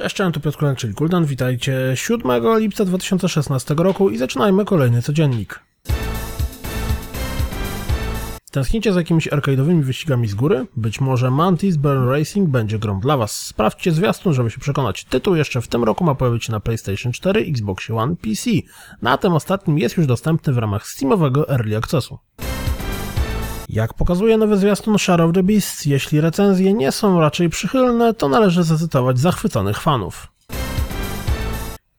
Cześć, cześć, tu Piotr Kulek, czyli Kuldan. Witajcie 7 lipca 2016 roku i zaczynajmy kolejny codziennik. Tęsknicie za jakimiś arcade'owymi wyścigami z góry? Być może Mantis Burn Racing będzie grą dla Was. Sprawdźcie zwiastun, żeby się przekonać. Tytuł jeszcze w tym roku ma pojawić się na PlayStation 4, Xbox One, PC. Na tym ostatnim jest już dostępny w ramach Steamowego Early Accessu. Jak pokazuje nowy zwiastun Shadow of the Beast, jeśli recenzje nie są raczej przychylne, to należy zacytować zachwyconych fanów.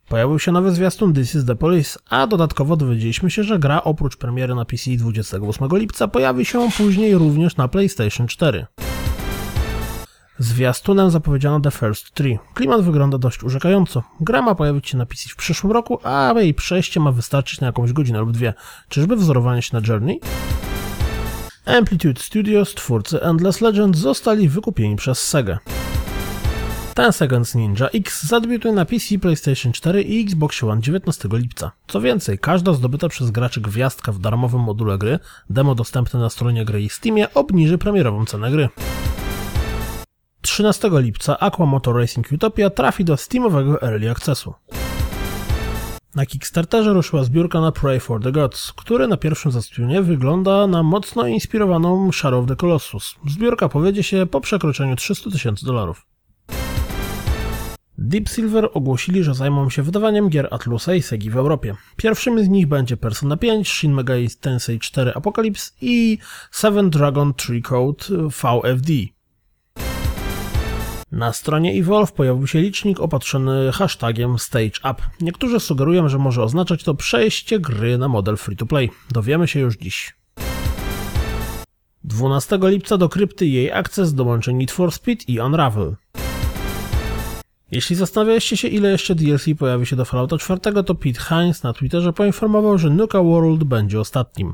Pojawił się nowy zwiastun This is the Police, a dodatkowo dowiedzieliśmy się, że gra oprócz premiery na PC 28 lipca pojawi się później również na PlayStation 4. Zwiastunem zapowiedziano The First 3. Klimat wygląda dość urzekająco. Gra ma pojawić się na PC w przyszłym roku, a jej przejście ma wystarczyć na jakąś godzinę lub dwie. Czyżby wzorowanie się na Journey? Amplitude Studios, twórcy Endless Legend, zostali wykupieni przez Sega. Ten Seconds Ninja X zadebiutuje na PC, PlayStation 4 i Xbox One 19 lipca. Co więcej, każda zdobyta przez graczy gwiazdka w darmowym module gry, demo dostępne na stronie gry i Steamie, obniży premierową cenę gry. 13 lipca Aqua Motor Racing Utopia trafi do Steamowego Early Accessu. Na Kickstarterze ruszyła zbiórka na Pray for the Gods, który na pierwszym zastanowieniu wygląda na mocno inspirowaną Shadow of the Colossus. Zbiórka powiedzie się po przekroczeniu 300 tysięcy dolarów. Deep Silver ogłosili, że zajmą się wydawaniem gier Atlusa i Segi w Europie. Pierwszymi z nich będzie Persona 5, Shin Megami Tensei 4 Apocalypse i Seven Dragon Tree Code VFD. Na stronie Evolve pojawił się licznik opatrzony hashtagiem StageUp. Niektórzy sugerują, że może oznaczać to przejście gry na model free-to-play. Dowiemy się już dziś. 12 lipca do krypty jej akces dołączy Need for Speed i Unravel. Jeśli zastanawialiście się, ile jeszcze DLC pojawi się do Fallouta 4, to Pete Hines na Twitterze poinformował, że Nuka World będzie ostatnim.